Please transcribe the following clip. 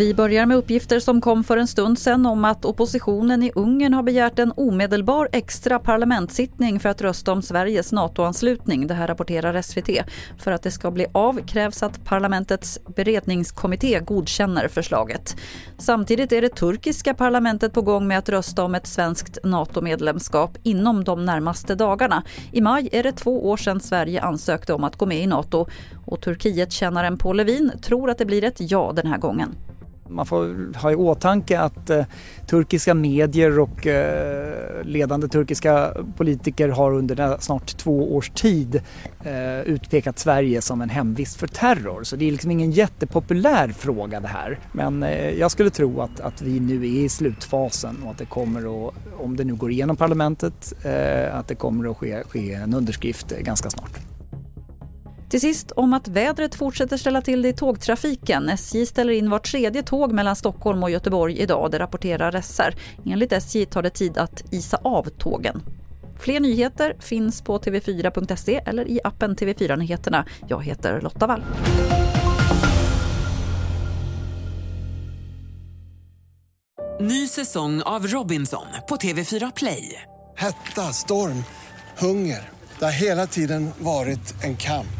Vi börjar med uppgifter som kom för en stund sedan om att oppositionen i Ungern har begärt en omedelbar extra parlamentssittning för att rösta om Sveriges NATO-anslutning. Det här rapporterar SVT. För att det ska bli av krävs att parlamentets beredningskommitté godkänner förslaget. Samtidigt är det turkiska parlamentet på gång med att rösta om ett svenskt NATO-medlemskap inom de närmaste dagarna. I maj är det två år sedan Sverige ansökte om att gå med i NATO och Turkiet-kännaren Paul Levin tror att det blir ett ja den här gången. Man får ha i åtanke att eh, turkiska medier och eh, ledande turkiska politiker har under snart två års tid eh, utpekat Sverige som en hemvist för terror. Så det är liksom ingen jättepopulär fråga det här. Men eh, jag skulle tro att, att vi nu är i slutfasen och att det kommer att, om det nu går igenom parlamentet, eh, att det kommer att ske, ske en underskrift eh, ganska snart. Till sist om att vädret fortsätter ställa till det i tågtrafiken. SJ ställer in var tredje tåg mellan Stockholm och Göteborg idag, det rapporterar SR. Enligt SJ tar det tid att isa av tågen. Fler nyheter finns på tv4.se eller i appen TV4 Nyheterna. Jag heter Lotta Wall. Ny säsong av Robinson på TV4 Play. Hetta, storm, hunger. Det har hela tiden varit en kamp.